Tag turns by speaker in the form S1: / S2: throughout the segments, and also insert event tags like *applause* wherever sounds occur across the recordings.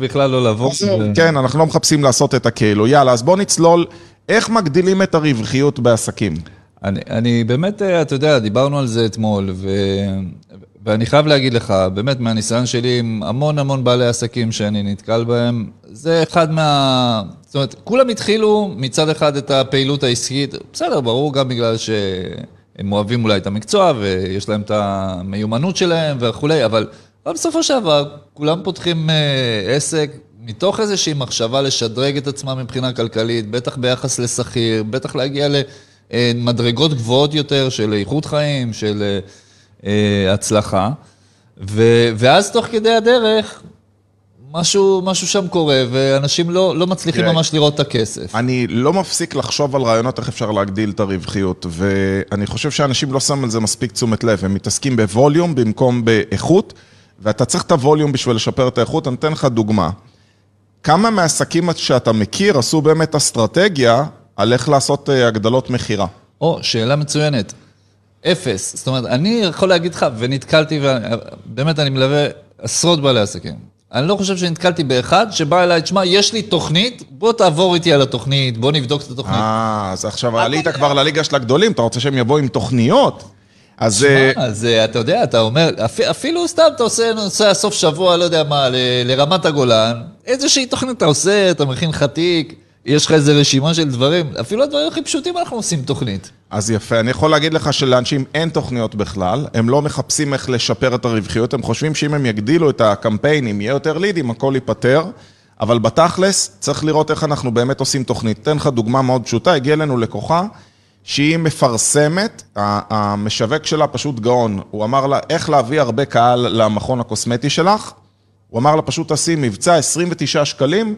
S1: בכלל לא לבוא.
S2: כן, אנחנו לא מחפשים לעשות את הכאלו. יאללה, אז בוא נצלול, איך מגדילים את הרווחיות בעסקים?
S1: אני, אני באמת, אה, אתה יודע, דיברנו על זה אתמול, ו, ואני חייב להגיד לך, באמת מהניסיון שלי עם המון המון בעלי עסקים שאני נתקל בהם, זה אחד מה... זאת אומרת, כולם התחילו מצד אחד את הפעילות העסקית, בסדר, ברור גם בגלל שהם אוהבים אולי את המקצוע ויש להם את המיומנות שלהם וכולי, אבל בסופו של דבר, כולם פותחים אה, עסק מתוך איזושהי מחשבה לשדרג את עצמם מבחינה כלכלית, בטח ביחס לשכיר, בטח להגיע למדרגות גבוהות יותר של איכות חיים, של אה, הצלחה. ו, ואז תוך כדי הדרך, משהו, משהו שם קורה, ואנשים לא, לא מצליחים תראה, ממש לראות את הכסף.
S2: אני לא מפסיק לחשוב על רעיונות איך אפשר להגדיל את הרווחיות, ואני חושב שאנשים לא שמים על זה מספיק תשומת לב, הם מתעסקים בווליום במקום באיכות, ואתה צריך את הווליום בשביל לשפר את האיכות. אני אתן לך דוגמה. כמה מהעסקים שאתה מכיר עשו באמת אסטרטגיה על איך לעשות אה, הגדלות מכירה?
S1: או, שאלה מצוינת. אפס. זאת אומרת, אני יכול להגיד לך, ונתקלתי, ובאמת אני מלווה עשרות בעלי עסקים. אני לא חושב שנתקלתי באחד שבא אליי, תשמע, יש לי תוכנית, בוא תעבור איתי על התוכנית, בוא נבדוק את התוכנית.
S2: אה, אז עכשיו עלית כבר לליגה של הגדולים, אתה רוצה שהם יבואו עם תוכניות?
S1: אז... שמע, אה, אז אה, אתה יודע, אתה אומר, אפילו סתם אתה עושה נוסע סוף שבוע, לא יודע מה, לרמת הגולן, איזושהי תוכנית אתה עושה, אתה מכין לך תיק, יש לך איזה רשימה של דברים, אפילו הדברים הכי פשוטים אנחנו עושים תוכנית.
S2: אז יפה, אני יכול להגיד לך שלאנשים אין תוכניות בכלל, הם לא מחפשים איך לשפר את הרווחיות, הם חושבים שאם הם יגדילו את הקמפיינים, יהיה יותר לידים, הכל ייפתר, אבל בתכלס צריך לראות איך אנחנו באמת עושים תוכנית. אתן לך דוגמה מאוד פשוטה, הגיעה אלינו לקוחה שהיא מפרסמת, המשווק שלה פשוט גאון, הוא אמר לה איך להביא הרבה קהל למכון הקוסמטי שלך, הוא אמר לה פשוט תעשי מבצע 29 שקלים,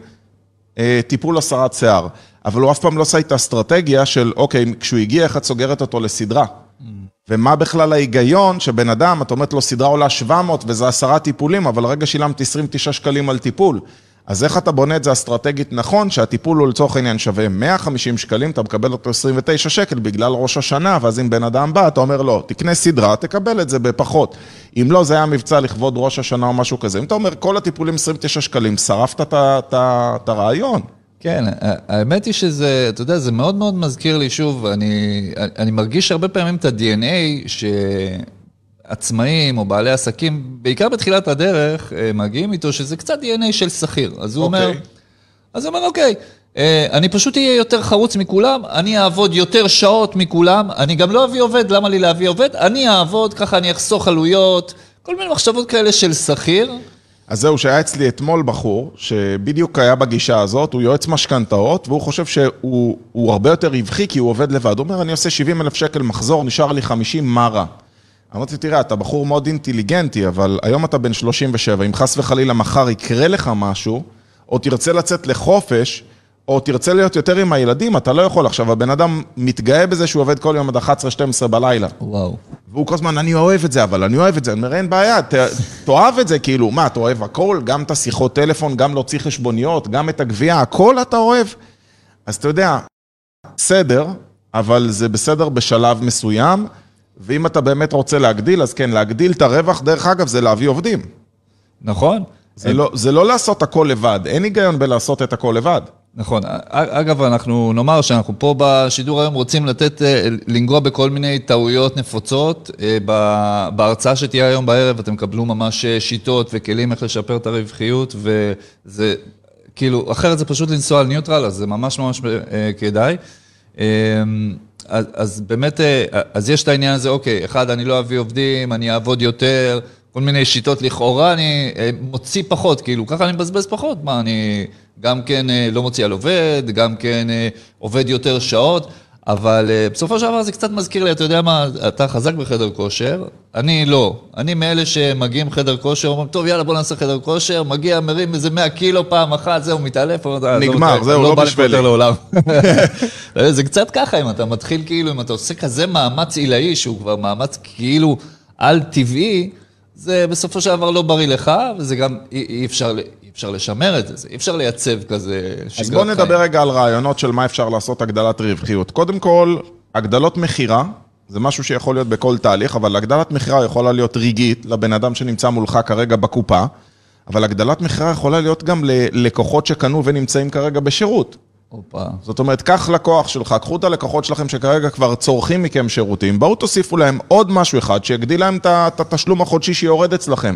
S2: אה, טיפול הסרת שיער. אבל הוא אף פעם לא עשה את האסטרטגיה של, אוקיי, כשהוא הגיע, איך את סוגרת אותו לסדרה? Mm. ומה בכלל ההיגיון שבן אדם, את אומרת לו, סדרה עולה 700 וזה עשרה טיפולים, אבל הרגע שילמת 29 שקלים על טיפול. אז איך אתה בונה את זה אסטרטגית נכון, שהטיפול הוא לצורך העניין שווה 150 שקלים, אתה מקבל אותו 29 שקל בגלל ראש השנה, ואז אם בן אדם בא, אתה אומר לו, תקנה סדרה, תקבל את זה בפחות. אם לא, זה היה מבצע לכבוד ראש השנה או משהו כזה. אם אתה אומר, כל הטיפולים 29 שקלים, שרפת את הרעיון.
S1: כן, האמת היא שזה, אתה יודע, זה מאוד מאוד מזכיר לי, שוב, אני, אני מרגיש הרבה פעמים את ה-DNA שעצמאים או בעלי עסקים, בעיקר בתחילת הדרך, אה, מגיעים איתו, שזה קצת DNA של שכיר. אז הוא okay. אומר, אוקיי. אז הוא אומר, אוקיי, אה, אני פשוט אהיה יותר חרוץ מכולם, אני אעבוד יותר שעות מכולם, אני גם לא אביא עובד, למה לי להביא עובד? אני אעבוד, ככה אני אחסוך עלויות, כל מיני מחשבות כאלה של שכיר.
S2: אז זהו, שהיה אצלי אתמול בחור, שבדיוק היה בגישה הזאת, הוא יועץ משכנתאות, והוא חושב שהוא הרבה יותר רווחי כי הוא עובד לבד. הוא אומר, אני עושה 70 אלף שקל מחזור, נשאר לי 50, מה רע? אמרתי, תראה, אתה בחור מאוד אינטליגנטי, אבל היום אתה בן 37, אם חס וחלילה מחר יקרה לך משהו, או תרצה לצאת לחופש, או תרצה להיות יותר עם הילדים, אתה לא יכול. עכשיו, הבן אדם מתגאה בזה שהוא עובד כל יום עד 11-12 בלילה.
S1: וואו.
S2: והוא כל הזמן, אני אוהב את זה, אבל אני אוהב את זה. אני אומר, אין בעיה, תאהב את זה, כאילו, מה, אתה אוהב הכל? גם את השיחות טלפון, גם להוציא חשבוניות, גם את הגבייה, הכל אתה אוהב? אז אתה יודע, בסדר, אבל זה בסדר בשלב מסוים, ואם אתה באמת רוצה להגדיל, אז כן, להגדיל את הרווח, דרך אגב, זה להביא עובדים.
S1: נכון.
S2: זה, לא, זה לא לעשות הכל לבד, אין היגיון בלעשות את הכל לבד.
S1: נכון. אגב, אנחנו נאמר שאנחנו פה בשידור היום רוצים לתת, אה, לנגוע בכל מיני טעויות נפוצות. אה, בהרצאה שתהיה היום בערב אתם קבלו ממש אה, שיטות וכלים איך לשפר את הרווחיות, וזה, כאילו, אחרת זה פשוט לנסוע על ניוטרל, אז זה ממש ממש כדאי. אז, אז באמת, אז יש את העניין הזה, אוקיי, אחד, אני לא אביא עובדים, אני אעבוד יותר, כל מיני שיטות לכאורה, אני מוציא פחות, כאילו, ככה אני מבזבז פחות, מה, אני... גם כן אה, לא מוציא על עובד, גם כן אה, עובד יותר שעות, אבל אה, בסופו של דבר זה קצת מזכיר לי, אתה יודע מה, אתה חזק בחדר כושר, אני לא. אני מאלה שמגיעים חדר כושר, אומרים, טוב, יאללה, בוא נעשה חדר כושר, מגיע, מרים איזה 100 קילו פעם אחת, זהו, מתעלף.
S2: נגמר, זהו, לא בשבילי. *laughs* *laughs*
S1: זה קצת ככה, אם אתה מתחיל כאילו, אם אתה עושה כזה מאמץ עילאי, שהוא כבר מאמץ כאילו על-טבעי, זה בסופו של דבר לא בריא לך, וזה גם, אי אפשר, אפשר לשמר את זה, אי אפשר לייצב כזה שגרת
S2: חיים. אז בואו נדבר רגע על רעיונות של מה אפשר לעשות הגדלת רווחיות. קודם כל, הגדלות מכירה, זה משהו שיכול להיות בכל תהליך, אבל הגדלת מכירה יכולה להיות רגעית לבן אדם שנמצא מולך כרגע בקופה. אבל הגדלת מכירה יכולה להיות גם ללקוחות שקנו ונמצאים כרגע בשירות.
S1: הופה.
S2: זאת אומרת, קח לקוח שלך, קחו את הלקוחות שלכם שכרגע כבר צורכים מכם שירותים, בואו תוסיפו להם עוד משהו אחד שיגדיל להם את התשלום החודשי שיורד אצלכם.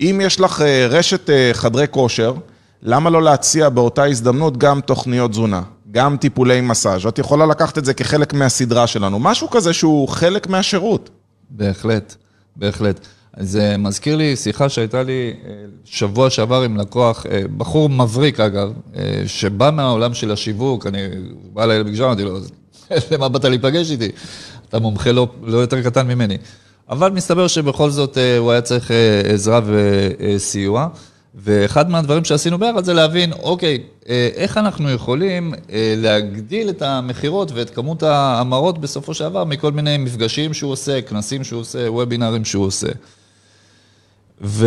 S2: אם יש לך אה, רשת אה, חדרי כושר, למה לא להציע באותה הזדמנות גם תוכניות תזונה, גם טיפולי מסאז'? את יכולה לקחת את זה כחלק מהסדרה שלנו, משהו כזה שהוא חלק מהשירות.
S1: בהחלט, בהחלט. זה מזכיר לי שיחה שהייתה לי אה, שבוע שעבר עם לקוח, בחור מבריק אגב, שבא מהעולם של השיווק, אני בא אליי לפגישה, אמרתי לו, *laughs* למה באת להיפגש איתי? אתה מומחה לא, לא יותר קטן ממני. אבל מסתבר שבכל זאת הוא היה צריך עזרה וסיוע. ואחד מהדברים שעשינו ביחד זה להבין, אוקיי, איך אנחנו יכולים להגדיל את המכירות ואת כמות ההמרות בסופו של דבר מכל מיני מפגשים שהוא עושה, כנסים שהוא עושה, וובינארים שהוא עושה. ו...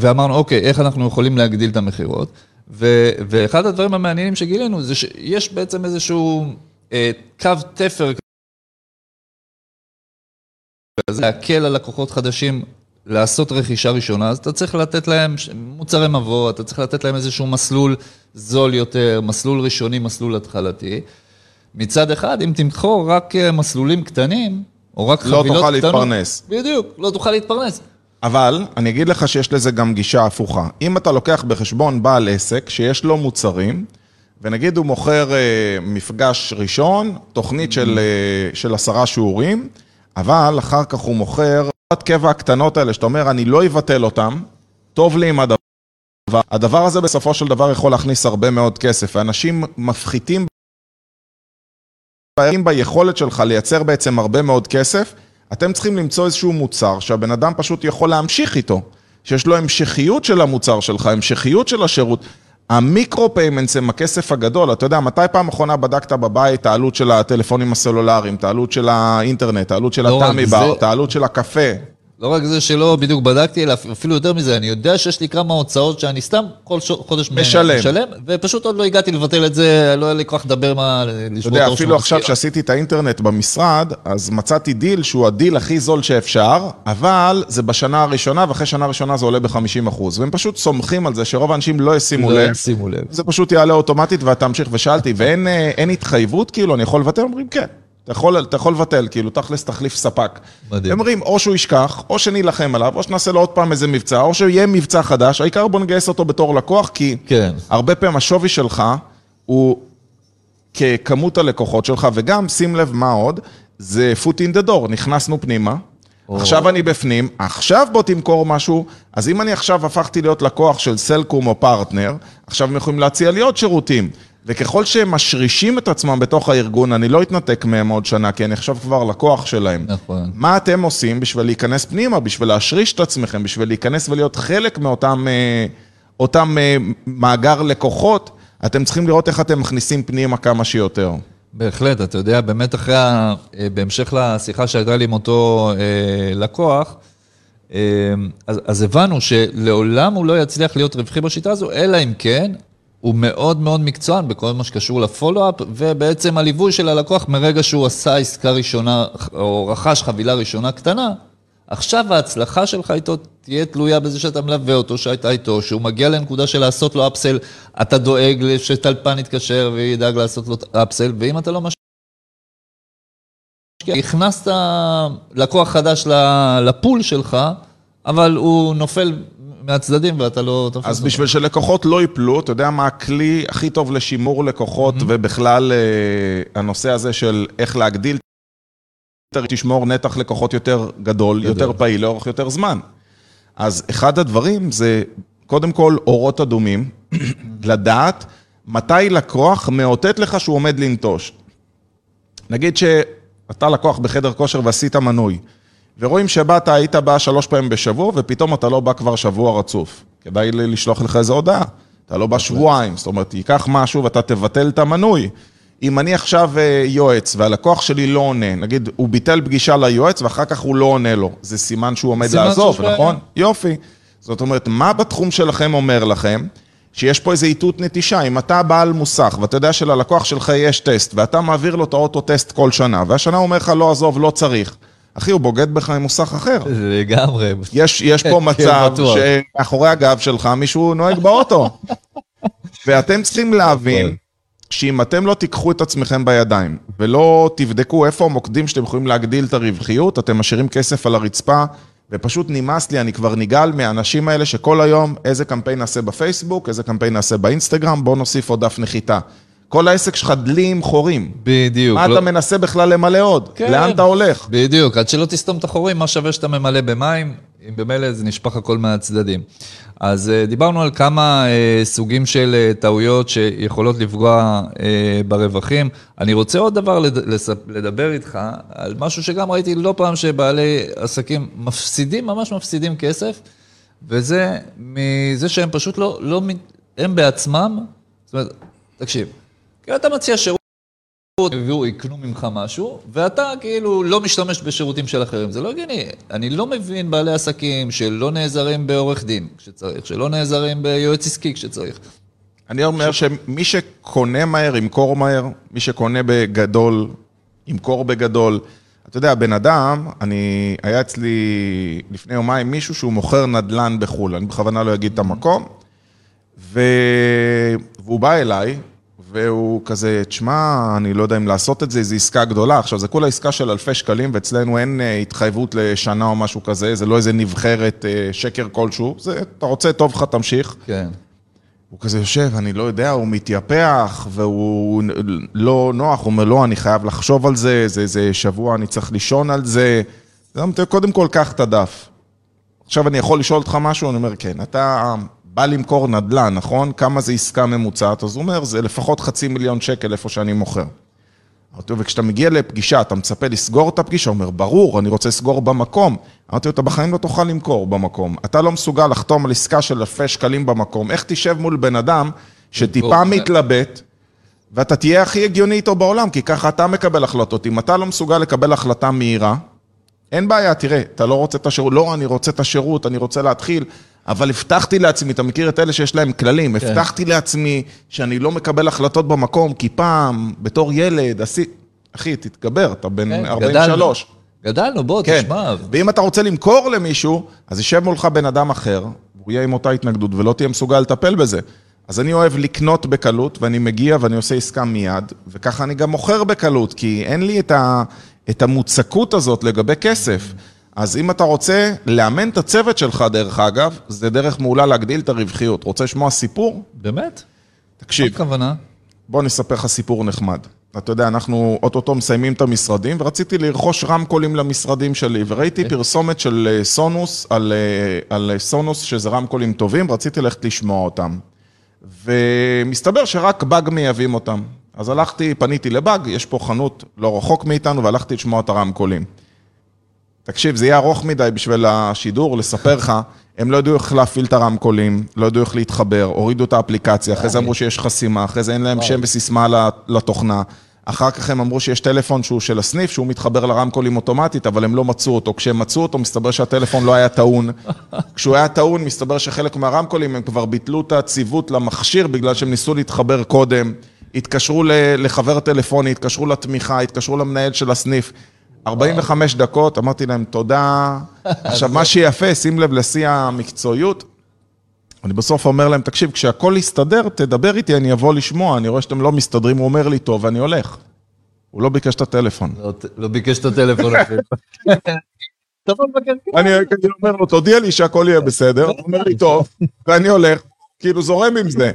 S1: ואמרנו, אוקיי, איך אנחנו יכולים להגדיל את המכירות? ו... ואחד הדברים המעניינים שגילינו זה שיש בעצם איזשהו אה, קו תפר להקל על לקוחות חדשים לעשות רכישה ראשונה, אז אתה צריך לתת להם מוצרי מבוא, אתה צריך לתת להם איזשהו מסלול זול יותר, מסלול ראשוני, מסלול התחלתי. מצד אחד, אם תמכור רק אה, מסלולים קטנים, או רק לא חבילות קטנות...
S2: לא תוכל להתפרנס.
S1: בדיוק, לא תוכל להתפרנס.
S2: אבל אני אגיד לך שיש לזה גם גישה הפוכה. אם אתה לוקח בחשבון בעל עסק שיש לו מוצרים, ונגיד הוא מוכר אה, מפגש ראשון, תוכנית של, אה, של עשרה שיעורים, אבל אחר כך הוא מוכר את קבע הקטנות האלה, שאתה אומר, אני לא אבטל אותם, טוב לי עם הדבר. הדבר הזה בסופו של דבר יכול להכניס הרבה מאוד כסף, ואנשים מפחיתים ביכולת שלך לייצר בעצם הרבה מאוד כסף, אתם צריכים למצוא איזשהו מוצר שהבן אדם פשוט יכול להמשיך איתו, שיש לו המשכיות של המוצר שלך, המשכיות של השירות. ה micro payments הם הכסף הגדול, אתה יודע, מתי פעם אחרונה בדקת בבית את העלות של הטלפונים הסלולריים, את העלות של האינטרנט, את העלות של לא התמי בר, את העלות של הקפה?
S1: לא רק זה שלא בדיוק בדקתי, אלא אפילו יותר מזה, אני יודע שיש לי כמה הוצאות שאני סתם כל חודש
S2: משלם, משלם
S1: ופשוט עוד לא הגעתי לבטל את זה, לא היה לי כוח לדבר מה,
S2: אתה יודע, אפילו עכשיו שעשיתי את האינטרנט במשרד, אז מצאתי דיל שהוא הדיל הכי זול שאפשר, אבל זה בשנה הראשונה, ואחרי שנה ראשונה זה עולה ב-50%. והם פשוט סומכים על זה שרוב האנשים לא ישימו לא לב. לא ישימו לב. זה פשוט יעלה אוטומטית ואתה תמשיך, ושאלתי, ואין אה, התחייבות, כאילו, אני יכול לבטל? אומרים, כן. אתה יכול, אתה יכול לבטל, כאילו, תכלס תחליף ספק. מדהים. הם אומרים, או שהוא ישכח, או שנילחם עליו, או שנעשה לו עוד פעם איזה מבצע, או שיהיה מבצע חדש, העיקר בוא נגייס אותו בתור לקוח, כי כן. הרבה פעמים השווי שלך הוא ככמות הלקוחות שלך, וגם, שים לב מה עוד, זה foot in the door, נכנסנו פנימה, או... עכשיו אני בפנים, עכשיו בוא תמכור משהו, אז אם אני עכשיו הפכתי להיות לקוח של סלקום או פרטנר, עכשיו הם יכולים להציע לי עוד שירותים. וככל שהם משרישים את עצמם בתוך הארגון, אני לא אתנתק מהם עוד שנה, כי אני עכשיו כבר לקוח שלהם. נכון. מה אתם עושים בשביל להיכנס פנימה, בשביל להשריש את עצמכם, בשביל להיכנס ולהיות חלק מאותם אה, אותם, אה, מאגר לקוחות? אתם צריכים לראות איך אתם מכניסים פנימה כמה שיותר.
S1: בהחלט, אתה יודע, באמת אחרי. אה, בהמשך לשיחה שהייתה לי עם אותו לקוח, אז, אז הבנו שלעולם הוא לא יצליח להיות רווחי בשיטה הזו, אלא אם כן הוא מאוד מאוד מקצוען בכל מה שקשור לפולו-אפ, ובעצם הליווי של הלקוח מרגע שהוא עשה עסקה ראשונה, או רכש חבילה ראשונה קטנה, עכשיו ההצלחה שלך איתו תהיה תלויה בזה שאתה מלווה אותו, שהייתה איתו, שהוא מגיע לנקודה של לעשות לו אפסל, אתה דואג שטלפן יתקשר וידאג לעשות לו אפסל, ואם אתה לא משקיע... הכנסת לקוח חדש לפול שלך, אבל הוא נופל מהצדדים ואתה לא תופס
S2: אותו. אז בשביל שלקוחות לא ייפלו, אתה יודע מה הכלי הכי טוב לשימור לקוחות mm-hmm. ובכלל אה, הנושא הזה של איך להגדיל, תשמור נתח לקוחות יותר גדול, גדול. יותר פעיל, לאורך יותר זמן. אז אחד הדברים זה, קודם כל, אורות אדומים, *coughs* לדעת מתי לקוח מאותת לך שהוא עומד לנטוש. נגיד שאתה לקוח בחדר כושר ועשית מנוי. ורואים שבאת, היית בא שלוש פעמים בשבוע, ופתאום אתה לא בא כבר שבוע רצוף. כדאי לשלוח לך איזו הודעה. אתה לא בא שבועיים, זאת אומרת, ייקח משהו ואתה תבטל את המנוי. אם אני עכשיו אה, יועץ והלקוח שלי לא עונה, נגיד, הוא ביטל פגישה ליועץ ואחר כך הוא לא עונה לו, זה סימן שהוא עומד לעזוב, נכון? יופי. זאת אומרת, מה בתחום שלכם אומר לכם? שיש פה איזה איתות נטישה, אם אתה בעל מוסך ואתה יודע שללקוח שלך יש טסט ואתה מעביר לו את האוטו טסט כל שנה והשנה הוא אומר לך לא עזוב, לא צריך אחי, הוא בוגד בך עם מוסך אחר.
S1: לגמרי.
S2: יש, יש פה מצב שמאחורי הגב שלך מישהו נוהג באוטו. *laughs* ואתם צריכים להבין שאם אתם לא תיקחו את עצמכם בידיים ולא תבדקו איפה המוקדים שאתם יכולים להגדיל את הרווחיות, אתם משאירים כסף על הרצפה, ופשוט נמאס לי, אני כבר נגעל מהאנשים האלה שכל היום איזה קמפיין נעשה בפייסבוק, איזה קמפיין נעשה באינסטגרם, בוא נוסיף עוד דף נחיתה. כל העסק שלך דלים חורים.
S1: בדיוק.
S2: מה לא... אתה מנסה בכלל למלא עוד? כן. לאן אתה הולך?
S1: בדיוק, עד שלא תסתום את החורים, מה שווה שאתה ממלא במים, אם במילא זה נשפך הכל מהצדדים. אז uh, דיברנו על כמה uh, סוגים של uh, טעויות שיכולות לפגוע uh, ברווחים. אני רוצה עוד דבר לד... לדבר איתך על משהו שגם ראיתי לא פעם שבעלי עסקים מפסידים, ממש מפסידים כסף, וזה מזה שהם פשוט לא, לא, הם בעצמם, זאת אומרת, תקשיב, כי אתה מציע שירות, יביאו, יקנו ממך משהו, ואתה כאילו לא משתמש בשירותים של אחרים. זה לא הגיוני. אני לא מבין בעלי עסקים שלא נעזרים בעורך דין כשצריך, שלא נעזרים ביועץ עסקי כשצריך.
S2: אני אומר שמי שקונה מהר, ימכור מהר, מי שקונה בגדול, ימכור בגדול. אתה יודע, בן אדם, אני, היה אצלי לפני יומיים מישהו שהוא מוכר נדל"ן בחו"ל, אני בכוונה לא אגיד את המקום, ו... והוא בא אליי, והוא כזה, תשמע, אני לא יודע אם לעשות את זה, זו עסקה גדולה. עכשיו, זה כולה עסקה של אלפי שקלים, ואצלנו אין אה, התחייבות לשנה או משהו כזה, זה לא איזה נבחרת אה, שקר כלשהו. זה, אתה רוצה, טוב לך, תמשיך.
S1: כן.
S2: הוא כזה יושב, אני לא יודע, הוא מתייפח, והוא לא נוח, הוא אומר, לא, אני חייב לחשוב על זה, זה איזה שבוע, אני צריך לישון על זה. קודם כל, קח את הדף. עכשיו אני יכול לשאול אותך משהו? אני אומר, כן, אתה בא למכור נדל"ן, נכון? כמה זה עסקה ממוצעת? אז הוא אומר, זה לפחות חצי מיליון שקל איפה שאני מוכר. אמרתי לו, וכשאתה מגיע לפגישה, אתה מצפה לסגור את הפגישה? הוא אומר, ברור, אני רוצה לסגור במקום. אמרתי לו, אתה בחיים לא תוכל למכור במקום. אתה לא מסוגל לחתום על עסקה של אלפי שקלים במקום. איך תשב מול בן אדם שטיפה מתלבט, ואתה תהיה הכי הגיוני איתו בעולם, כי ככה אתה מקבל החלטות. אם אתה לא מסוגל לקבל החלטה מהירה, אין בעיה, תראה, אתה לא רוצה את השירות, לא, אני רוצה את השירות, אני רוצה להתחיל. אבל הבטחתי לעצמי, אתה מכיר את אלה שיש להם כללים, כן. הבטחתי לעצמי שאני לא מקבל החלטות במקום, כי פעם, בתור ילד, עשי... אחי, תתגבר, אתה בן כן, 43.
S1: גדלנו, גדלנו, בוא, כן. תשמע.
S2: ואם אתה רוצה למכור למישהו, אז יישב מולך בן אדם אחר, הוא יהיה עם אותה התנגדות ולא תהיה מסוגל לטפל בזה. אז אני אוהב לקנות בקלות, ואני מגיע ואני עושה עסקה מיד, וככה אני גם מוכר בקלות, כי אין לי את, ה, את המוצקות הזאת לגבי כסף. אז אם אתה רוצה לאמן את הצוות שלך, דרך אגב, זה דרך מעולה להגדיל את הרווחיות. רוצה לשמוע סיפור?
S1: באמת?
S2: תקשיב.
S1: מה הכוונה?
S2: בוא נספר לך סיפור נחמד. אתה יודע, אנחנו אוטוטו מסיימים את המשרדים, ורציתי לרכוש רמקולים למשרדים שלי, וראיתי okay. אוקיי. פרסומת של אה, סונוס, על, אה, על סונוס, שזה רמקולים טובים, רציתי ללכת לשמוע אותם. ומסתבר שרק באג מייבאים אותם. אז הלכתי, פניתי לבאג, יש פה חנות לא רחוק מאיתנו, והלכתי לשמוע את הרמקולים. תקשיב, זה יהיה ארוך מדי בשביל השידור, לספר לך, הם לא ידעו איך להפעיל את הרמקולים, לא ידעו איך להתחבר, הורידו את האפליקציה, אחרי זה אמרו שיש חסימה, אחרי זה אין להם שם וסיסמה לתוכנה. אחר כך הם אמרו שיש טלפון שהוא של הסניף, שהוא מתחבר לרמקולים אוטומטית, אבל הם לא מצאו אותו. כשהם מצאו אותו, מסתבר שהטלפון לא היה טעון. כשהוא היה טעון, מסתבר שחלק מהרמקולים, הם כבר ביטלו את הציוות למכשיר, בגלל שהם ניסו להתחבר קודם. התקשרו לחבר טלפוני, התקשרו לתמיכה, התקשרו למנהל של הסניף. 45 דקות, אמרתי להם תודה. *laughs* עכשיו, מה שיפה, שים לב לשיא המקצועיות, אני בסוף אומר להם, תקשיב, כשהכול יסתדר, תדבר איתי, אני אבוא לשמוע, אני רואה שאתם לא מסתדרים, הוא אומר לי, טוב, ואני הולך. הוא לא ביקש את הטלפון.
S1: לא, לא ביקש את הטלפון אפילו. *laughs*
S2: אני אומר לו, תודיע לי שהכל יהיה בסדר, הוא אומר לי, טוב, ואני הולך, כאילו זורם עם זה.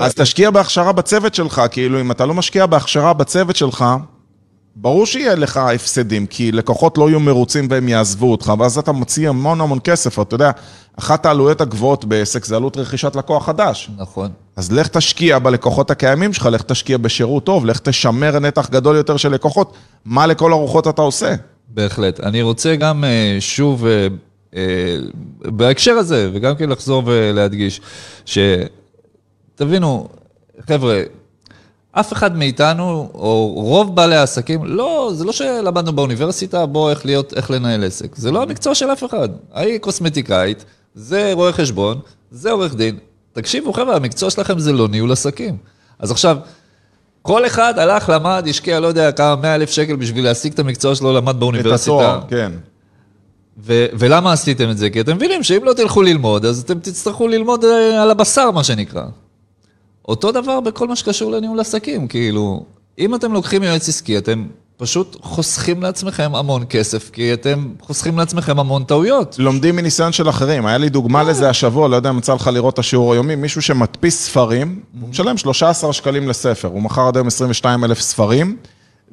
S2: אז תשקיע בהכשרה בצוות שלך, כאילו, אם אתה לא משקיע בהכשרה בצוות שלך, ברור שיהיה לך הפסדים, כי לקוחות לא יהיו מרוצים והם יעזבו אותך, ואז אתה מוציא המון המון כסף, אתה יודע, אחת העלויות הגבוהות בעסק זה עלות רכישת לקוח חדש.
S1: נכון.
S2: אז לך תשקיע בלקוחות הקיימים שלך, לך תשקיע בשירות טוב, לך תשמר נתח גדול יותר של לקוחות, מה לכל הרוחות אתה עושה?
S1: בהחלט. אני רוצה גם אה, שוב, אה, אה, בהקשר הזה, וגם כן לחזור ולהדגיש, שתבינו, חבר'ה, אף אחד מאיתנו, או רוב בעלי העסקים, לא, זה לא שלמדנו באוניברסיטה, בוא איך להיות, איך לנהל עסק. זה לא המקצוע של אף אחד. ההיא קוסמטיקאית, זה רואה חשבון, זה עורך דין. תקשיבו חבר'ה, המקצוע שלכם זה לא ניהול עסקים. אז עכשיו, כל אחד הלך, למד, השקיע, לא יודע, כמה, 100 אלף שקל בשביל להשיג את המקצוע שלו, למד
S2: את
S1: באוניברסיטה.
S2: התואר, כן.
S1: ו- ולמה עשיתם את זה? כי אתם מבינים שאם לא תלכו ללמוד, אז אתם תצטרכו ללמוד אה, על הבשר, מה שנקרא. אותו דבר בכל מה שקשור לניהול עסקים, כאילו, אם אתם לוקחים יועץ עסקי, אתם פשוט חוסכים לעצמכם המון כסף, כי אתם חוסכים לעצמכם המון טעויות.
S2: לומדים מניסיון של אחרים. היה לי דוגמה לזה השבוע, לא יודע אם יצא לך לראות את השיעור היומי, מישהו שמדפיס ספרים, הוא משלם 13 שקלים לספר, הוא מכר עד היום 22 אלף ספרים,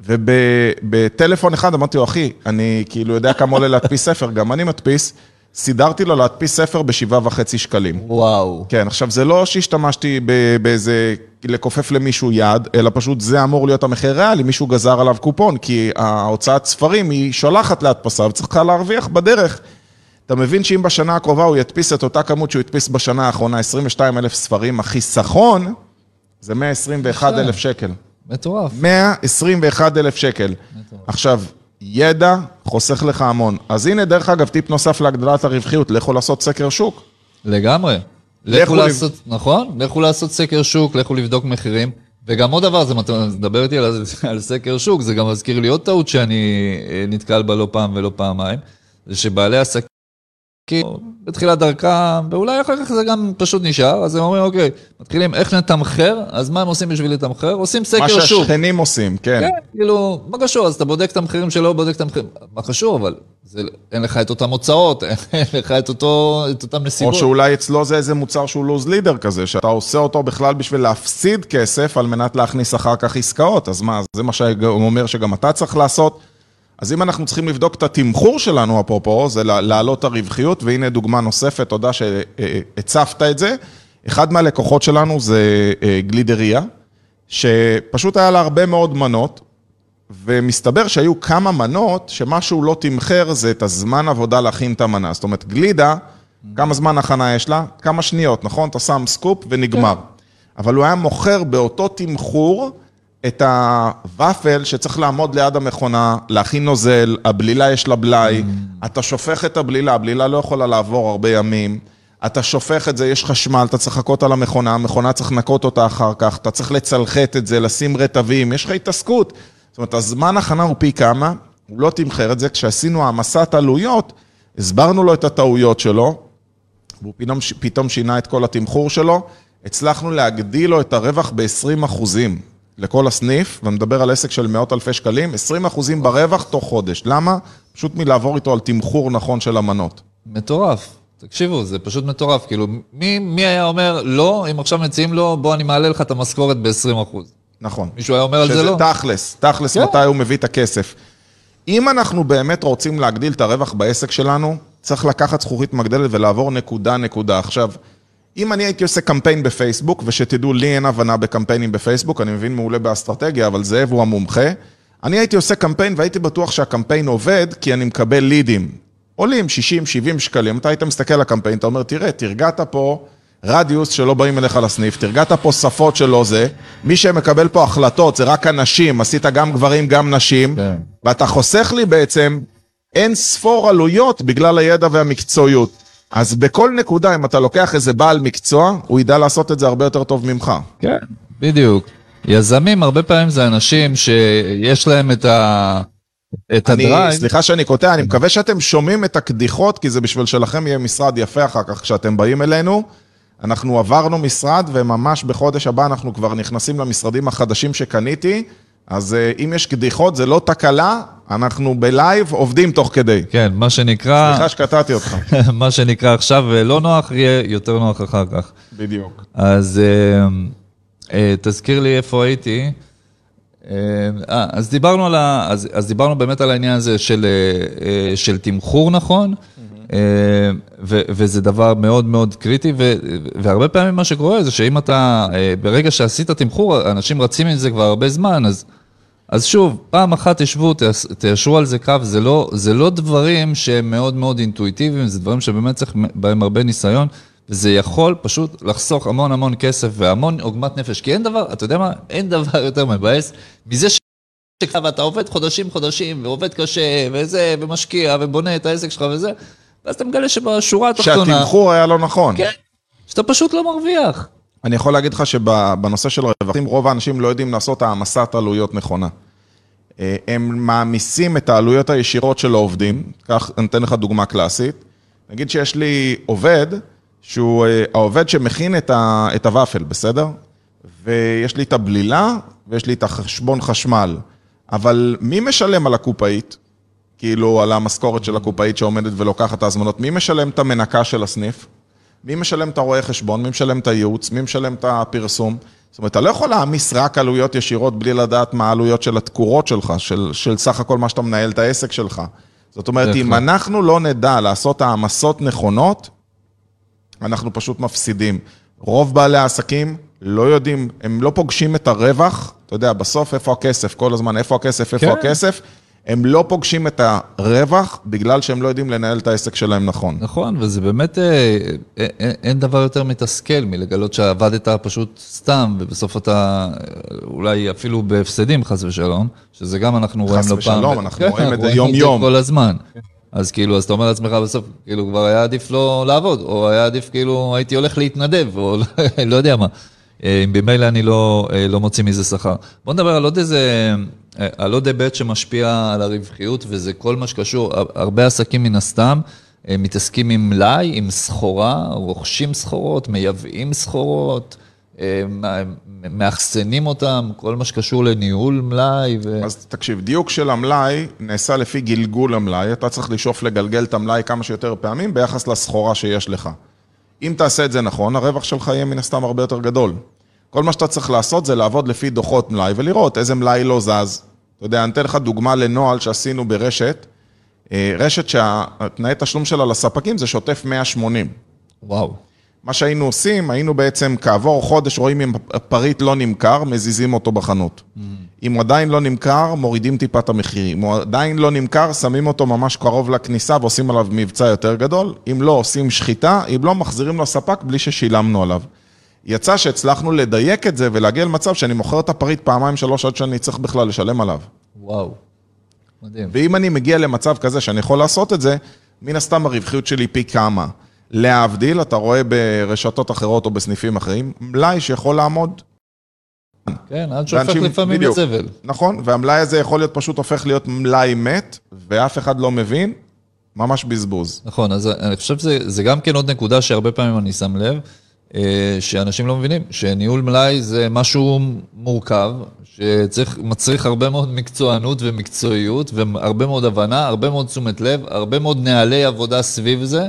S2: ובטלפון אחד אמרתי לו, אחי, אני כאילו יודע כמה עולה להדפיס ספר, גם אני מדפיס, סידרתי לו להדפיס ספר בשבעה וחצי שקלים.
S1: וואו.
S2: כן, עכשיו זה לא שהשתמשתי באיזה, לכופף למישהו יד, אלא פשוט זה אמור להיות המחיר ריאלי, מישהו גזר עליו קופון, כי ההוצאת ספרים היא שולחת להדפסה וצריכה להרוויח בדרך. אתה מבין שאם בשנה הקרובה הוא ידפיס את אותה כמות שהוא הדפיס בשנה האחרונה, 22 אלף ספרים, החיסכון זה 121 אלף שקל.
S1: מטורף.
S2: 121 אלף שקל. עכשיו, ידע חוסך לך המון. אז הנה, דרך אגב, טיפ נוסף להגדלת הרווחיות, לכו לעשות סקר שוק.
S1: לגמרי.
S2: לכו
S1: לכו
S2: לב-
S1: לעשות, נכון? לכו לעשות סקר שוק, לכו לבדוק מחירים. וגם עוד דבר, זה מדבר איתי על, *laughs* על סקר שוק, זה גם מזכיר לי עוד טעות שאני אה, נתקל בה לא פעם ולא פעמיים, זה שבעלי עסקים, בתחילת דרכם, ואולי אחר כך זה גם פשוט נשאר, אז הם אומרים, אוקיי, מתחילים איך נתמחר, אז מה הם עושים בשביל לתמחר? עושים
S2: מה
S1: סקר שוק.
S2: שהשכנים עושים, כן.
S1: כן, כאילו, מה קשור? אז אתה בודק את המחירים שלו, בודק את המחירים. מה קשור, אבל זה, אין לך את אותם הוצאות, *laughs* אין לך את, אותו, את אותם
S2: או
S1: נסיבות.
S2: שאולי אצלו זה איזה מוצר שהוא לוז לידר כזה, שאתה עושה אותו בכלל בשביל להפסיד כסף על מנת להכניס אחר כך עסקאות. אז מה, זה מה שהוא אומר שגם אתה צריך לעשות. אז אם אנחנו צריכים לבדוק את התמחור שלנו, אפרופו, זה לה- להעלות את הרווחיות, והנה דוגמה נוספת, תודה שהצפת את זה. אחד מהלקוחות שלנו זה אה, גלידריה, שפשוט היה לה הרבה מאוד מנות, ומסתבר שהיו כמה מנות שמה שהוא לא תמחר זה את הזמן עבודה להכין את המנה. זאת אומרת, גלידה, כמה זמן הכנה יש לה? כמה שניות, נכון? אתה שם סקופ ונגמר. אבל הוא היה מוכר באותו תמחור את הוואפל שצריך לעמוד ליד המכונה, להכין נוזל, הבלילה יש לה בלאי, אתה שופך את הבלילה, הבלילה לא יכולה לעבור הרבה ימים. אתה שופך את זה, יש חשמל, אתה צריך לחכות על המכונה, המכונה צריך לנקות אותה אחר כך, אתה צריך לצלחת את זה, לשים רטבים, יש לך התעסקות. זאת אומרת, הזמן הכנה הוא פי כמה, הוא לא תמחר את זה. כשעשינו העמסת עלויות, הסברנו לו את הטעויות שלו, והוא פתאום, פתאום שינה את כל התמחור שלו, הצלחנו להגדיל לו את הרווח ב-20 אחוזים לכל הסניף, ואני מדבר על עסק של מאות אלפי שקלים, 20 אחוזים ברווח תוך חודש. למה? פשוט מלעבור איתו על תמחור נכון של המנות.
S1: מטורף. תקשיבו, זה פשוט מטורף. כאילו, מי, מי היה אומר, לא, אם עכשיו מציעים לו, בוא אני מעלה לך את המשכורת ב-20%.
S2: נכון.
S1: מישהו היה אומר על זה לא?
S2: שזה תכלס, תכלס
S1: כן.
S2: מתי הוא מביא את הכסף. אם אנחנו באמת רוצים להגדיל את הרווח בעסק שלנו, צריך לקחת זכוכית מגדלת ולעבור נקודה-נקודה. עכשיו, אם אני הייתי עושה קמפיין בפייסבוק, ושתדעו, לי אין הבנה בקמפיינים בפייסבוק, אני מבין מעולה באסטרטגיה, אבל זאב הוא המומחה. אני הייתי עושה קמפיין והייתי בטוח שהקמפיין עובד, כי אני מקבל לידים. עולים 60, 70 שקלים, אתה היית מסתכל על הקמפיין, אתה אומר, תראה, תרגעת פה רדיוס שלא באים אליך לסניף, תרגעת פה שפות שלא זה, מי שמקבל פה החלטות זה רק אנשים, עשית גם גברים, גם נשים,
S1: כן.
S2: ואתה חוסך לי בעצם אין ספור עלויות בגלל הידע והמקצועיות. אז בכל נקודה, אם אתה לוקח איזה בעל מקצוע, הוא ידע לעשות את זה הרבה יותר טוב ממך.
S1: כן. בדיוק. יזמים, הרבה פעמים זה אנשים שיש להם את ה... את
S2: אני,
S1: ה drive.
S2: סליחה שאני קוטע, אני מקווה שאתם שומעים את הקדיחות, כי זה בשביל שלכם יהיה משרד יפה אחר כך כשאתם באים אלינו. אנחנו עברנו משרד, וממש בחודש הבא אנחנו כבר נכנסים למשרדים החדשים שקניתי, אז אה, אם יש קדיחות, זה לא תקלה, אנחנו ב live עובדים תוך כדי.
S1: כן, מה שנקרא,
S2: סליחה שקטעתי אותך. *laughs*
S1: מה שנקרא עכשיו לא נוח, יהיה יותר נוח אחר כך.
S2: בדיוק.
S1: אז אה, אה, תזכיר לי איפה הייתי. אה, אה, אז דיברנו על ה... אז, אז דיברנו באמת על העניין הזה של, אה, אה, של תמחור נכון, אה, ו, וזה דבר מאוד מאוד קריטי, ו, והרבה פעמים מה שקורה זה שאם אתה, אה, ברגע שעשית תמחור, אנשים רצים עם זה כבר הרבה זמן, אז, אז שוב, פעם אחת תשבו, תייש- תיישרו על זה קו, זה לא, זה לא דברים שהם מאוד מאוד אינטואיטיביים, זה דברים שבאמת צריך בהם הרבה ניסיון. וזה יכול פשוט לחסוך המון המון כסף והמון עוגמת נפש, כי אין דבר, אתה יודע מה? אין דבר יותר מבאס מזה ש... ואתה עובד חודשים חודשים, ועובד קשה, וזה, ומשקיע, ובונה את העסק שלך וזה, ואז אתה מגלה שבשורה התחתונה...
S2: שהתמחור היה לא נכון.
S1: כן. שאתה פשוט לא מרוויח.
S2: אני יכול להגיד לך שבנושא של רווחים, רוב האנשים לא יודעים לעשות העמסת עלויות נכונה. אה, הם מעמיסים את העלויות הישירות של העובדים, כך, אני אתן לך דוגמה קלאסית. נגיד שיש לי עובד, שהוא אה, העובד שמכין את הוואפל, בסדר? ויש לי את הבלילה, ויש לי את החשבון חשמל. אבל מי משלם על הקופאית? כאילו, על המשכורת של הקופאית שעומדת ולוקחת את ההזמנות? מי משלם את המנקה של הסניף? מי משלם את הרואה חשבון? מי משלם את הייעוץ? מי משלם את הפרסום? זאת אומרת, אתה לא יכול להעמיס רק עלויות ישירות בלי לדעת מה העלויות של התקורות שלך, של, של סך הכל מה שאתה מנהל את העסק שלך. זאת אומרת, אם אנחנו לא נדע לעשות העמסות נכונות, אנחנו פשוט מפסידים. רוב בעלי העסקים לא יודעים, הם לא פוגשים את הרווח, אתה יודע, בסוף איפה הכסף, כל הזמן איפה הכסף, איפה כן. הכסף. הם לא פוגשים את הרווח בגלל שהם לא יודעים לנהל את העסק שלהם נכון.
S1: נכון, וזה באמת, אה, אה, אה, אין דבר יותר מתסכל מלגלות שעבדת פשוט סתם, ובסוף אתה אולי אפילו בהפסדים, חס ושלום, שזה גם אנחנו רואים לא פעם.
S2: חס ושלום, אנחנו רואים את זה יום-יום.
S1: כל הזמן. אז כאילו, אז אתה אומר לעצמך בסוף, כאילו, כבר היה עדיף לא לעבוד, או היה עדיף כאילו, הייתי הולך להתנדב, או *laughs* לא יודע מה. אם במילא אני לא, לא מוציא מזה שכר. בוא נדבר על עוד איזה על עוד היבט שמשפיע על הרווחיות, וזה כל מה שקשור, הרבה עסקים מן הסתם מתעסקים עם מלאי, עם סחורה, רוכשים סחורות, מייבאים סחורות. מאחסנים אותם, כל מה שקשור לניהול מלאי. ו...
S2: אז תקשיב, דיוק של המלאי נעשה לפי גלגול המלאי, אתה צריך לשאוף לגלגל את המלאי כמה שיותר פעמים ביחס לסחורה שיש לך. אם תעשה את זה נכון, הרווח שלך יהיה מן הסתם הרבה יותר גדול. כל מה שאתה צריך לעשות זה לעבוד לפי דוחות מלאי ולראות איזה מלאי לא זז. אתה יודע, אני אתן לך דוגמה לנוהל שעשינו ברשת. אה, רשת שהתנאי תשלום שלה לספקים זה שוטף 180.
S1: וואו.
S2: מה שהיינו עושים, היינו בעצם כעבור חודש רואים אם הפריט לא נמכר, מזיזים אותו בחנות. Mm. אם הוא עדיין לא נמכר, מורידים טיפה את המחירים. אם הוא עדיין לא נמכר, שמים אותו ממש קרוב לכניסה ועושים עליו מבצע יותר גדול. אם לא, עושים שחיטה, אם לא, מחזירים לספק בלי ששילמנו עליו. יצא שהצלחנו לדייק את זה ולהגיע למצב שאני מוכר את הפריט פעמיים שלוש עד שאני צריך בכלל לשלם עליו.
S1: וואו, מדהים.
S2: ואם אני מגיע למצב כזה שאני יכול לעשות את זה, מן הסתם הרווחיות שלי פי כמה. להבדיל, אתה רואה ברשתות אחרות או בסניפים אחרים, מלאי שיכול לעמוד.
S1: כן, עד שהופך לפעמים לזבל.
S2: נכון, והמלאי הזה יכול להיות פשוט הופך להיות מלאי מת, ואף אחד לא מבין, ממש בזבוז.
S1: נכון, אז אני חושב שזה גם כן עוד נקודה שהרבה פעמים אני שם לב. אה, שאנשים לא מבינים, שניהול מלאי זה משהו מורכב, שמצריך הרבה מאוד מקצוענות ומקצועיות, והרבה מאוד הבנה, הרבה מאוד תשומת לב, הרבה מאוד נהלי עבודה סביב זה.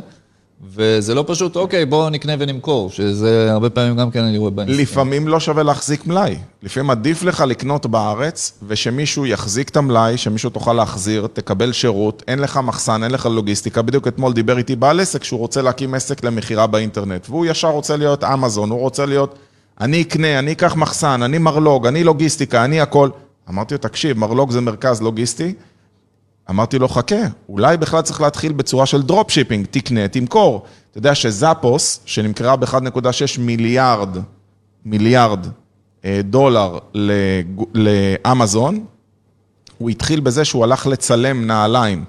S1: וזה לא פשוט, אוקיי, בואו נקנה ונמכור, שזה הרבה פעמים גם כן אני רואה
S2: באינסטגרם. לפעמים לא שווה להחזיק מלאי. לפעמים עדיף לך לקנות בארץ, ושמישהו יחזיק את המלאי, שמישהו תוכל להחזיר, תקבל שירות, אין לך מחסן, אין לך לוגיסטיקה. בדיוק אתמול דיבר איתי בעל עסק שהוא רוצה להקים עסק למכירה באינטרנט, והוא ישר רוצה להיות אמזון, הוא רוצה להיות, אני אקנה, אני אקח מחסן, אני מרלוג, אני לוגיסטיקה, אני הכל. אמרתי לו, תקשיב, מרלוג זה מרכז לוגיסטי, אמרתי לו, חכה, אולי בכלל צריך להתחיל בצורה של drop shipping, תקנה, תמכור. אתה יודע שזאפוס, שנמכרה ב-1.6 מיליארד, מיליארד אה, דולר לאמזון, הוא התחיל בזה שהוא הלך לצלם נעליים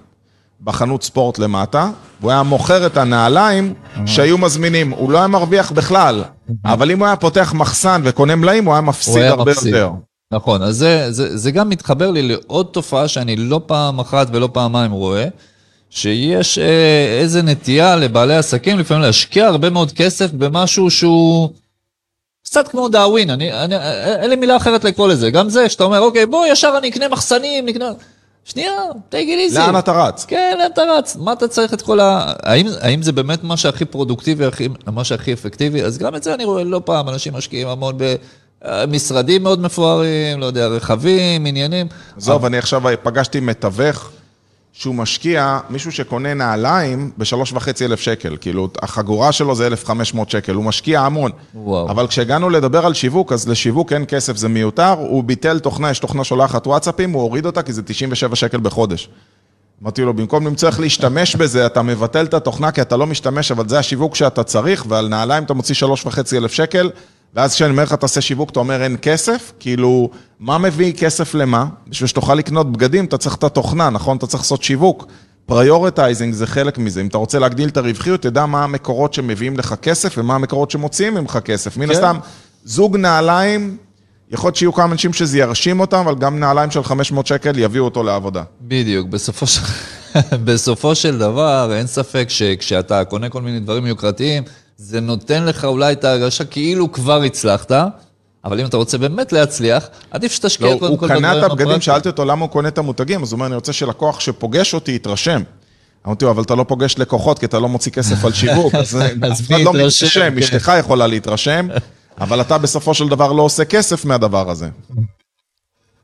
S2: בחנות ספורט למטה, והוא היה מוכר את הנעליים שהיו מזמינים. הוא לא היה מרוויח בכלל, אבל אם הוא היה פותח מחסן וקונה מלאים, הוא היה מפסיד הרבה יותר.
S1: נכון, אז זה, זה, זה גם מתחבר לי לעוד תופעה שאני לא פעם אחת ולא פעמיים רואה, שיש אה, איזה נטייה לבעלי עסקים לפעמים להשקיע הרבה מאוד כסף במשהו שהוא קצת כמו דאווין, אני, אני, אין לי מילה אחרת לקרוא לזה, גם זה שאתה אומר, אוקיי, בוא ישר אני אקנה מחסנים, נקנה... שנייה, תגיד לי זה.
S2: לאן אתה רץ?
S1: כן, לאן אתה רץ? מה אתה צריך את כל ה... האם, האם זה באמת מה שהכי פרודוקטיבי, מה שהכי אפקטיבי? אז גם את זה אני רואה לא פעם, אנשים משקיעים המון ב... משרדים מאוד מפוארים, לא יודע, רכבים, עניינים.
S2: עזוב, אני עכשיו פגשתי מתווך שהוא משקיע, מישהו שקונה נעליים בשלוש וחצי אלף שקל, כאילו, החגורה שלו זה 1,500 שקל, הוא משקיע המון. וואו. אבל כשהגענו לדבר על שיווק, אז לשיווק אין כסף, זה מיותר, הוא ביטל תוכנה, יש תוכנה שולחת וואטסאפים, הוא הוריד אותה כי זה 97 שקל בחודש. אמרתי לו, במקום למצוא איך להשתמש בזה, אתה מבטל את התוכנה כי אתה לא משתמש, אבל זה השיווק שאתה צריך, ועל נעליים אתה מוציא שלוש וחצי אלף שקל, ואז כשאני אומר לך, תעשה שיווק, אתה אומר, אין כסף? כאילו, מה מביא כסף למה? בשביל שתוכל לקנות בגדים, אתה צריך את התוכנה, נכון? אתה צריך לעשות שיווק. prioritizing זה חלק מזה. אם אתה רוצה להגדיל את הרווחיות, תדע מה המקורות שמביאים לך כסף ומה המקורות שמוציאים ממך כסף. מן
S1: כן.
S2: הסתם, זוג נעליים, יכול להיות שיהיו כמה אנשים שזה ירשים אותם, אבל גם נעליים של 500 שקל יביאו אותו לעבודה.
S1: בדיוק, בסופו של, *laughs* בסופו של דבר, אין ספק שכשאתה קונה כל מיני דברים יוקרתיים, זה נותן לך אולי את ההרגשה כאילו כבר הצלחת, אבל אם אתה רוצה באמת להצליח, עדיף שתשקיע
S2: לא,
S1: קודם
S2: הוא
S1: כל
S2: קנה את
S1: בדברים
S2: הבגדים,
S1: הפרקטיים.
S2: שאלתי אותו למה הוא קונה את המותגים, אז הוא אומר, אני רוצה שלקוח שפוגש אותי יתרשם. אמרתי לו, אבל אתה לא פוגש לקוחות, כי אתה לא מוציא כסף על שיווק, *laughs* אז
S1: אז
S2: אף אחד לא מתרשם,
S1: כן.
S2: אשתך יכולה להתרשם, *laughs* אבל אתה בסופו של דבר לא עושה כסף מהדבר הזה.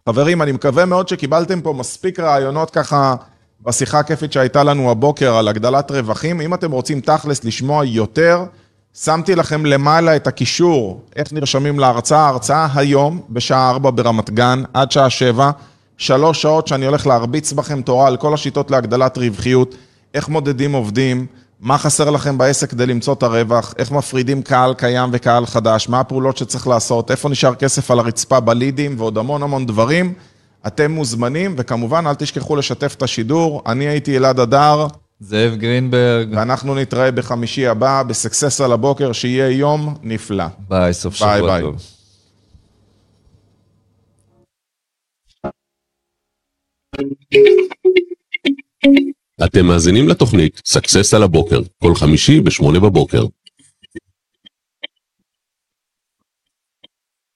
S2: חברים, אני מקווה מאוד שקיבלתם פה מספיק רעיונות ככה בשיחה הכיפית שהייתה לנו הבוקר על הגדלת רווחים. אם אתם רוצים תכלס לשמוע יותר, שמתי לכם למעלה את הקישור, איך נרשמים להרצאה. ההרצאה היום, בשעה 4 ברמת גן, עד שעה 7, שלוש שעות שאני הולך להרביץ בכם תורה על כל השיטות להגדלת רווחיות, איך מודדים עובדים, מה חסר לכם בעסק כדי למצוא את הרווח, איך מפרידים קהל קיים וקהל חדש, מה הפעולות שצריך לעשות, איפה נשאר כסף על הרצפה בלידים ועוד המון המון דברים. אתם מוזמנים, וכמובן אל תשכחו לשתף את השידור. אני הייתי אלעד אדר,
S1: זאב גרינברג,
S2: ואנחנו נתראה בחמישי הבא בסקסס על הבוקר, שיהיה יום נפלא.
S1: ביי, סוף
S2: ביי,
S1: שבוע
S2: ביי.
S1: טוב.
S3: אתם מאזינים לתוכנית Success על הבוקר, כל חמישי ב-8 בבוקר.